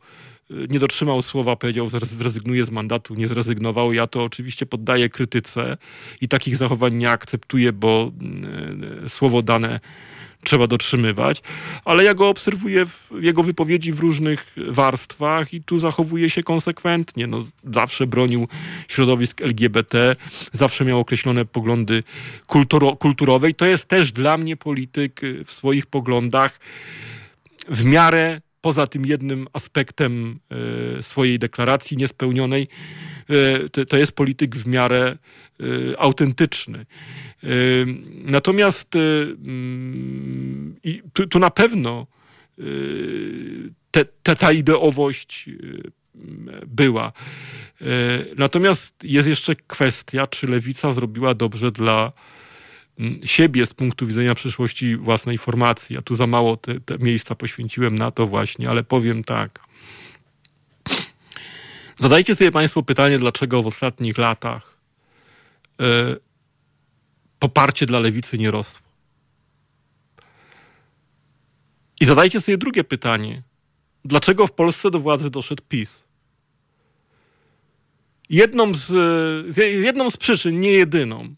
nie dotrzymał słowa, powiedział, że zrezygnuje z mandatu, nie zrezygnował. Ja to oczywiście poddaję krytyce i takich zachowań nie akceptuję, bo y, słowo dane trzeba dotrzymywać, ale ja go obserwuję w jego wypowiedzi w różnych warstwach i tu zachowuje się konsekwentnie. No, zawsze bronił środowisk LGBT, zawsze miał określone poglądy kulturo kulturowe i to jest też dla mnie polityk y, w swoich poglądach w miarę poza tym jednym aspektem e, swojej deklaracji niespełnionej, e, to, jest polityk w miarę autentyczny. Natomiast mm, i tu, tu na pewno te, te, ta ideowość była. Natomiast jest jeszcze kwestia, czy lewica zrobiła dobrze dla siebie z punktu widzenia przyszłości własnej formacji. Ja tu za mało te, te miejsca poświęciłem na to właśnie, ale powiem tak. Zadajcie sobie Państwo pytanie, dlaczego w ostatnich latach y, poparcie dla lewicy nie rosło. I zadajcie sobie drugie pytanie. Dlaczego w Polsce do władzy doszedł PiS? Jedną z, jedną z przyczyn, nie jedyną,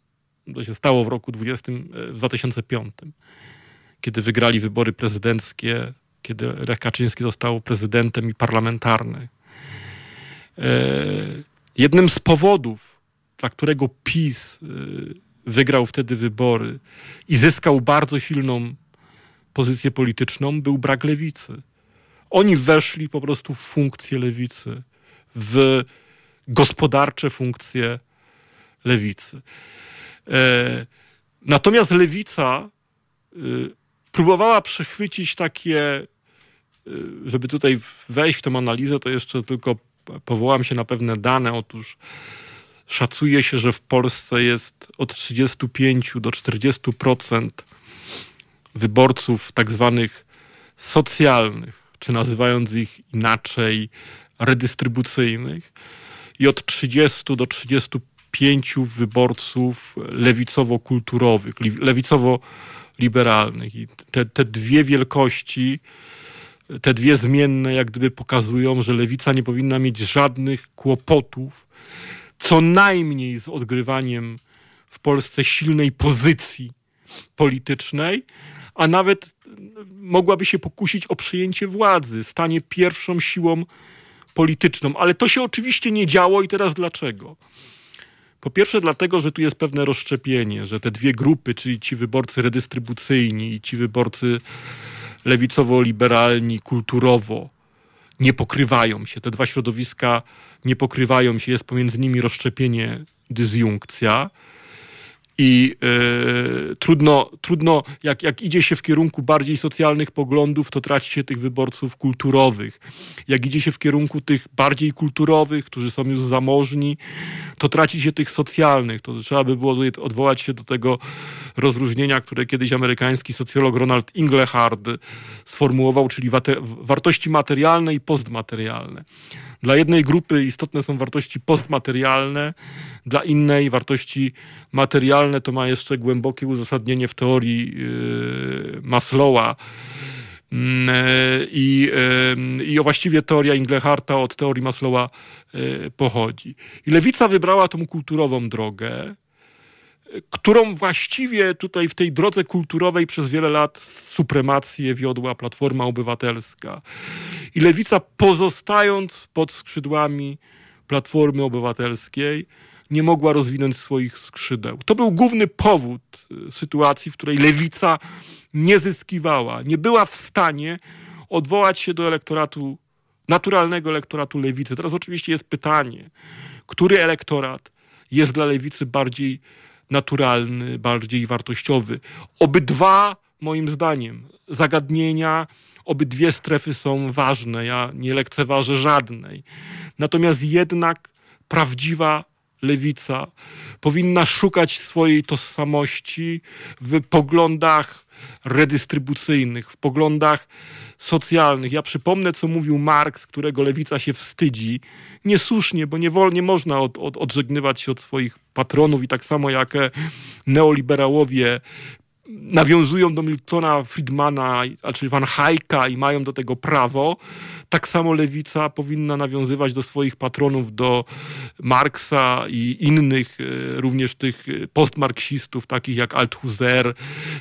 to się stało w roku 20, e, w 2005, kiedy wygrali wybory prezydenckie, kiedy Lech Kaczyński został prezydentem i parlamentarny. E, jednym z powodów, dla którego PiS e, wygrał wtedy wybory i zyskał bardzo silną pozycję polityczną, był brak lewicy. Oni weszli po prostu w funkcję lewicy, w gospodarcze funkcje lewicy. E, natomiast lewica y, próbowała przechwycić takie, y, żeby tutaj wejść w tę analizę, to jeszcze tylko powołam się na pewne dane. Otóż szacuje się, że w Polsce jest od 35 do 40% wyborców tak zwanych socjalnych, czy nazywając ich inaczej, redystrybucyjnych i od 30 do 35 pięciu wyborców lewicowo-kulturowych, lewicowo-liberalnych. I te, te dwie wielkości, te dwie zmienne, jak gdyby pokazują, że lewica nie powinna mieć żadnych kłopotów, co najmniej z odgrywaniem w Polsce silnej pozycji politycznej, a nawet mogłaby się pokusić o przyjęcie władzy, stanie pierwszą siłą polityczną. Ale to się oczywiście nie działo i teraz dlaczego? Po pierwsze, dlatego, że tu jest pewne rozszczepienie, że te dwie grupy, czyli ci wyborcy redystrybucyjni i ci wyborcy lewicowo-liberalni, kulturowo, nie pokrywają się. Te dwa środowiska nie pokrywają się, jest pomiędzy nimi rozszczepienie, dysjunkcja. I e, trudno, trudno jak, jak idzie się w kierunku bardziej socjalnych poglądów, to traci się tych wyborców kulturowych. Jak idzie się w kierunku tych bardziej kulturowych, którzy są już zamożni, to traci się tych socjalnych. To trzeba by było odwołać się do tego rozróżnienia, które kiedyś amerykański socjolog Ronald Inglehart sformułował, czyli wartości materialne i postmaterialne. Dla jednej grupy istotne są wartości postmaterialne, dla innej wartości materialne to ma jeszcze głębokie uzasadnienie w teorii yy, Maslowa. Mm, e, I, I właściwie teoria Ingleharta od teorii Maslowa e, pochodzi. I lewica wybrała tą kulturową drogę, którą właściwie tutaj w tej drodze kulturowej przez wiele lat supremację wiodła Platforma Obywatelska. I lewica pozostając pod skrzydłami Platformy Obywatelskiej, nie mogła rozwinąć swoich skrzydeł. To był główny powód y, sytuacji, w której lewica nie zyskiwała, nie była w stanie odwołać się do elektoratu, naturalnego elektoratu lewicy. Teraz oczywiście jest pytanie, który elektorat jest dla lewicy bardziej naturalny, bardziej wartościowy. Obydwa, moim zdaniem, zagadnienia, obydwie strefy są ważne. Ja nie lekceważę żadnej. Natomiast jednak prawdziwa lewica powinna szukać swojej tożsamości w poglądach redystrybucyjnych, w poglądach socjalnych. Ja przypomnę, co mówił Marx, którego lewica się wstydzi. Niesłusznie, bo nie, wolnie można od, od, odżegnywać się od swoich patronów i tak samo jak neoliberałowie nawiązują do Miltona Friedmana, czy Van Hayka i mają do tego prawo, tak samo lewica powinna nawiązywać do swoich patronów, do Marksa i innych, e, również tych postmarksistów, takich jak Althusser,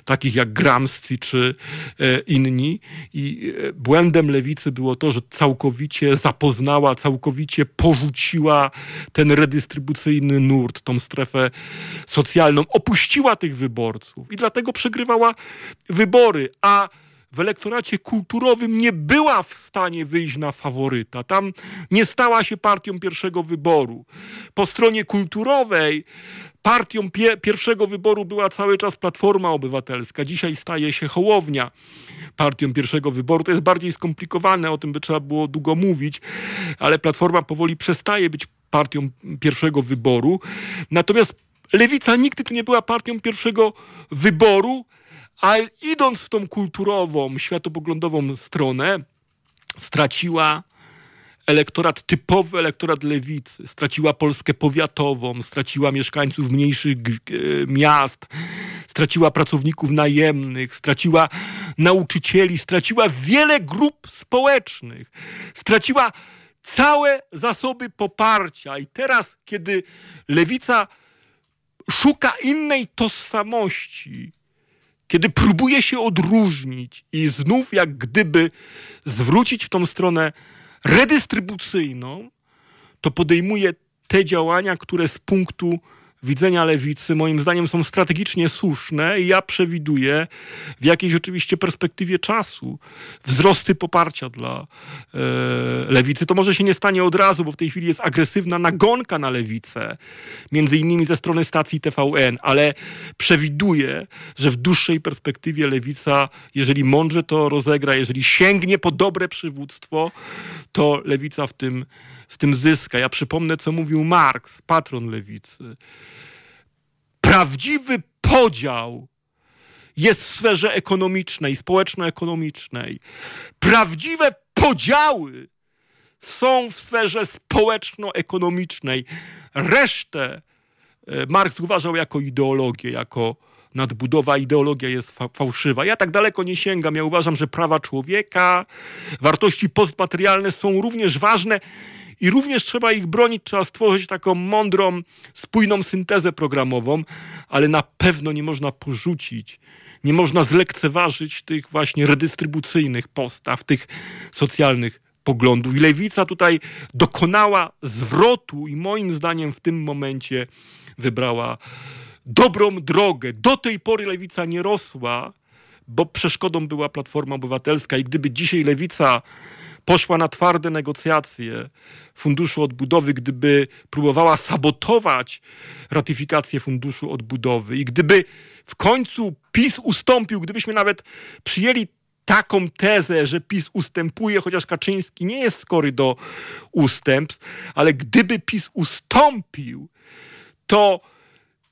takich jak Gramsci czy e, inni. I e, błędem lewicy było to, że całkowicie zapoznała, całkowicie porzuciła ten redystrybucyjny nurt, tą strefę socjalną, opuściła tych wyborców i dlatego przegrywała wybory, a w elektoracie kulturowym nie była w stanie wyjść na faworyta. Tam nie stała się partią pierwszego wyboru. Po stronie kulturowej partią pie pierwszego wyboru była cały czas Platforma Obywatelska. Dzisiaj staje się Hołownia partią pierwszego wyboru. To jest bardziej skomplikowane, o tym by trzeba było długo mówić, ale Platforma powoli przestaje być partią pierwszego wyboru. Natomiast Lewica nigdy tu nie była partią pierwszego wyboru, a idąc w tą kulturową, światopoglądową stronę, straciła elektorat, typowy elektorat lewicy, straciła Polskę powiatową, straciła mieszkańców mniejszych e, miast, straciła pracowników najemnych, straciła nauczycieli, straciła wiele grup społecznych, straciła całe zasoby poparcia. I teraz, kiedy lewica szuka innej tożsamości, kiedy próbuje się odróżnić i znów jak gdyby zwrócić w tą stronę redystrybucyjną, to podejmuje te działania, które z punktu widzenia lewicy moim zdaniem są strategicznie słuszne i ja przewiduję w jakiejś oczywiście perspektywie czasu wzrosty poparcia dla e, lewicy. To może się nie stanie od razu, bo w tej chwili jest agresywna nagonka na lewicę, między innymi ze strony stacji TVN, ale przewiduję, że w dłuższej perspektywie lewica, jeżeli mądrze to rozegra, jeżeli sięgnie po dobre przywództwo, to lewica w tym z tym zyska. Ja przypomnę, co mówił Marx, patron lewicy. Prawdziwy podział jest w sferze ekonomicznej, społeczno-ekonomicznej. Prawdziwe podziały są w sferze społeczno-ekonomicznej. Resztę e, Marx uważał jako ideologię, jako nadbudowa, ideologia jest fa fałszywa. Ja tak daleko nie sięgam. Ja uważam, że prawa człowieka, wartości postmaterialne są również ważne i również trzeba ich bronić, trzeba stworzyć taką mądrą, spójną syntezę programową, ale na pewno nie można porzucić, nie można zlekceważyć tych właśnie redystrybucyjnych postaw, tych socjalnych poglądów. I lewica tutaj dokonała zwrotu i moim zdaniem w tym momencie wybrała dobrą drogę. Do tej pory lewica nie rosła, bo przeszkodą była Platforma Obywatelska i gdyby dzisiaj lewica poszła na twarde negocjacje Funduszu Odbudowy, gdyby próbowała sabotować ratyfikację Funduszu Odbudowy. I gdyby w końcu PiS ustąpił, gdybyśmy nawet przyjęli taką tezę, że PiS ustępuje, chociaż Kaczyński nie jest skory do ustępstw, ale gdyby PiS ustąpił, to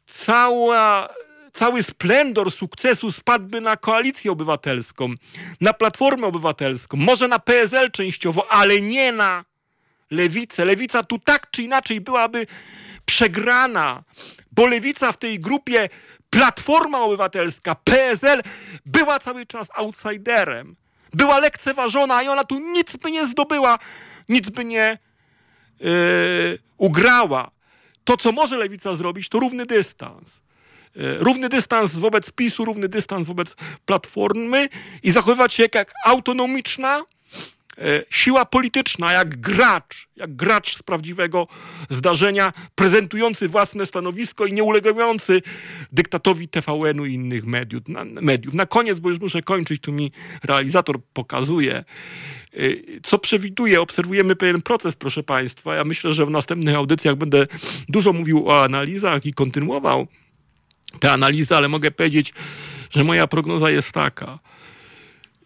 cała cały splendor sukcesu spadłby na koalicję obywatelską, na platformę obywatelską, może na PSL częściowo, ale nie na lewicę. Lewica tu tak czy inaczej byłaby przegrana, bo lewica w tej grupie Platforma Obywatelska, PSL była cały czas outsiderem. Była lekceważona i ona tu nic by nie zdobyła, nic by nie yy, ugrała. To, co może lewica zrobić, to równy dystans. Yy, równy dystans wobec PiSu, równy dystans wobec Platformy i zachowywać się jak autonomiczna, E, siła polityczna, jak gracz, jak gracz z prawdziwego zdarzenia, prezentujący własne stanowisko i nie ulegający dyktatowi TVN-u i innych mediów. Na, mediów. Na koniec, bo już muszę kończyć, tu mi realizator pokazuje, e, co przewiduje. Obserwujemy pewien proces, proszę Państwa. Ja myślę, że w następnych audycjach będę dużo mówił o analizach i kontynuował te analizy, ale mogę powiedzieć, że moja prognoza jest taka.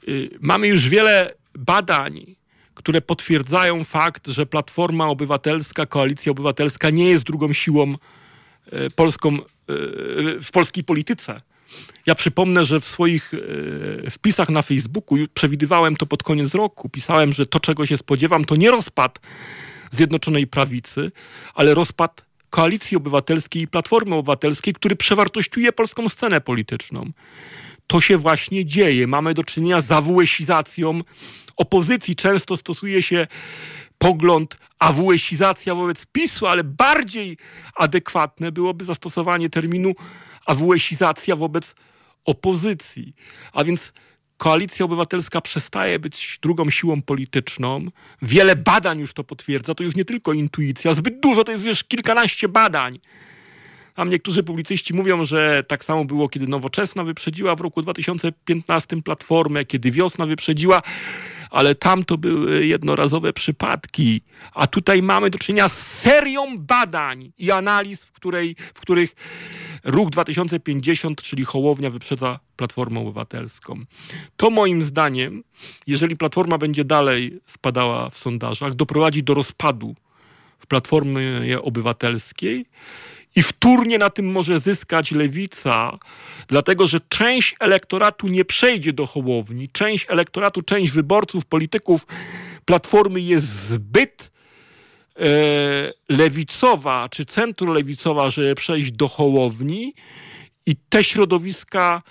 E, mamy już wiele badań, które potwierdzają fakt, że Platforma Obywatelska, Koalicja Obywatelska nie jest drugą siłą e, polską e, w polskiej polityce. Ja przypomnę, że w swoich wpisach na Facebooku przewidywałem to pod koniec roku. Pisałem, że to, czego się spodziewam, to nie rozpad Zjednoczonej Prawicy, ale rozpad Koalicji Obywatelskiej i Platformy Obywatelskiej, który przewartościuje polską scenę polityczną. To się właśnie dzieje. Mamy do czynienia z awuesizacją opozycji często stosuje się pogląd awuesizacja wobec PiSu, ale bardziej adekwatne byłoby zastosowanie terminu awuesizacja wobec opozycji. A więc Koalicja Obywatelska przestaje być drugą siłą polityczną. Wiele badań już to potwierdza. To już nie tylko intuicja. Zbyt dużo to jest już kilkanaście badań. Tam niektórzy publicyści mówią, że tak samo było, kiedy Nowoczesna wyprzedziła w roku 2015 Platformę, kiedy Wiosna wyprzedziła ale tam to były jednorazowe przypadki, a tutaj mamy do czynienia z serią badań i analiz, w, której, w których ruch 2050, czyli Hołownia wyprzedza Platformę Obywatelską. To moim zdaniem, jeżeli Platforma będzie dalej spadała w sondażach, doprowadzi do rozpadu w Platformie Obywatelskiej i wtórnie na tym może zyskać lewica, dlatego że część elektoratu nie przejdzie do Hołowni, część elektoratu, część wyborców, polityków Platformy jest zbyt e, lewicowa czy centrolewicowa, żeby przejść do Hołowni i te środowiska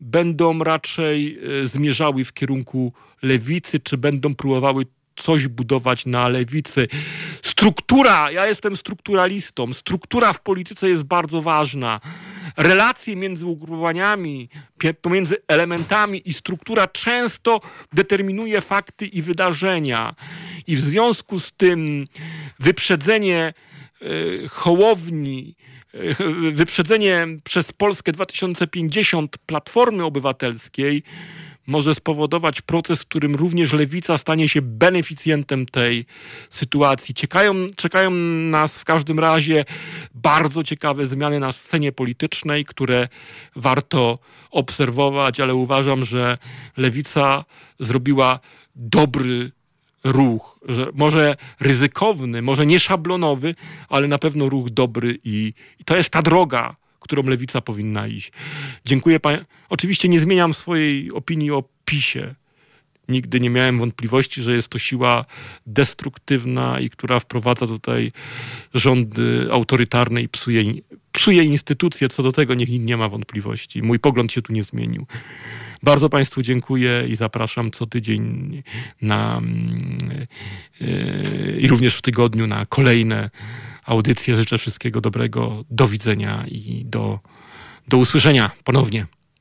będą raczej e, zmierzały w kierunku lewicy, czy będą próbowały coś budować na lewicy. Struktura, ja jestem strukturalistą, struktura w polityce jest bardzo ważna. Relacje między ugrupowaniami, pomiędzy elementami i struktura często determinuje fakty i wydarzenia. I w związku z tym wyprzedzenie e, Hołowni, e, wyprzedzenie przez Polskę 2050 Platformy Obywatelskiej może spowodować proces, w którym również lewica stanie się beneficjentem tej sytuacji. Czekają, czekają nas w każdym razie bardzo ciekawe zmiany na scenie politycznej, które warto obserwować, ale uważam, że lewica zrobiła dobry ruch, że może ryzykowny, może nie szablonowy, ale na pewno ruch dobry i, i to jest ta droga, którą lewica powinna iść. Dziękuję panie. Oczywiście nie zmieniam swojej opinii o PiSie. Nigdy nie miałem wątpliwości, że jest to siła destruktywna i która wprowadza tutaj rządy autorytarne i psuje, psuje instytucje. Co do tego niech nikt nie ma wątpliwości. Mój pogląd się tu nie zmienił. Bardzo Państwu dziękuję i zapraszam co tydzień na yy, i również w tygodniu na kolejne audycję. Życzę wszystkiego dobrego. Do widzenia i do, do usłyszenia ponownie.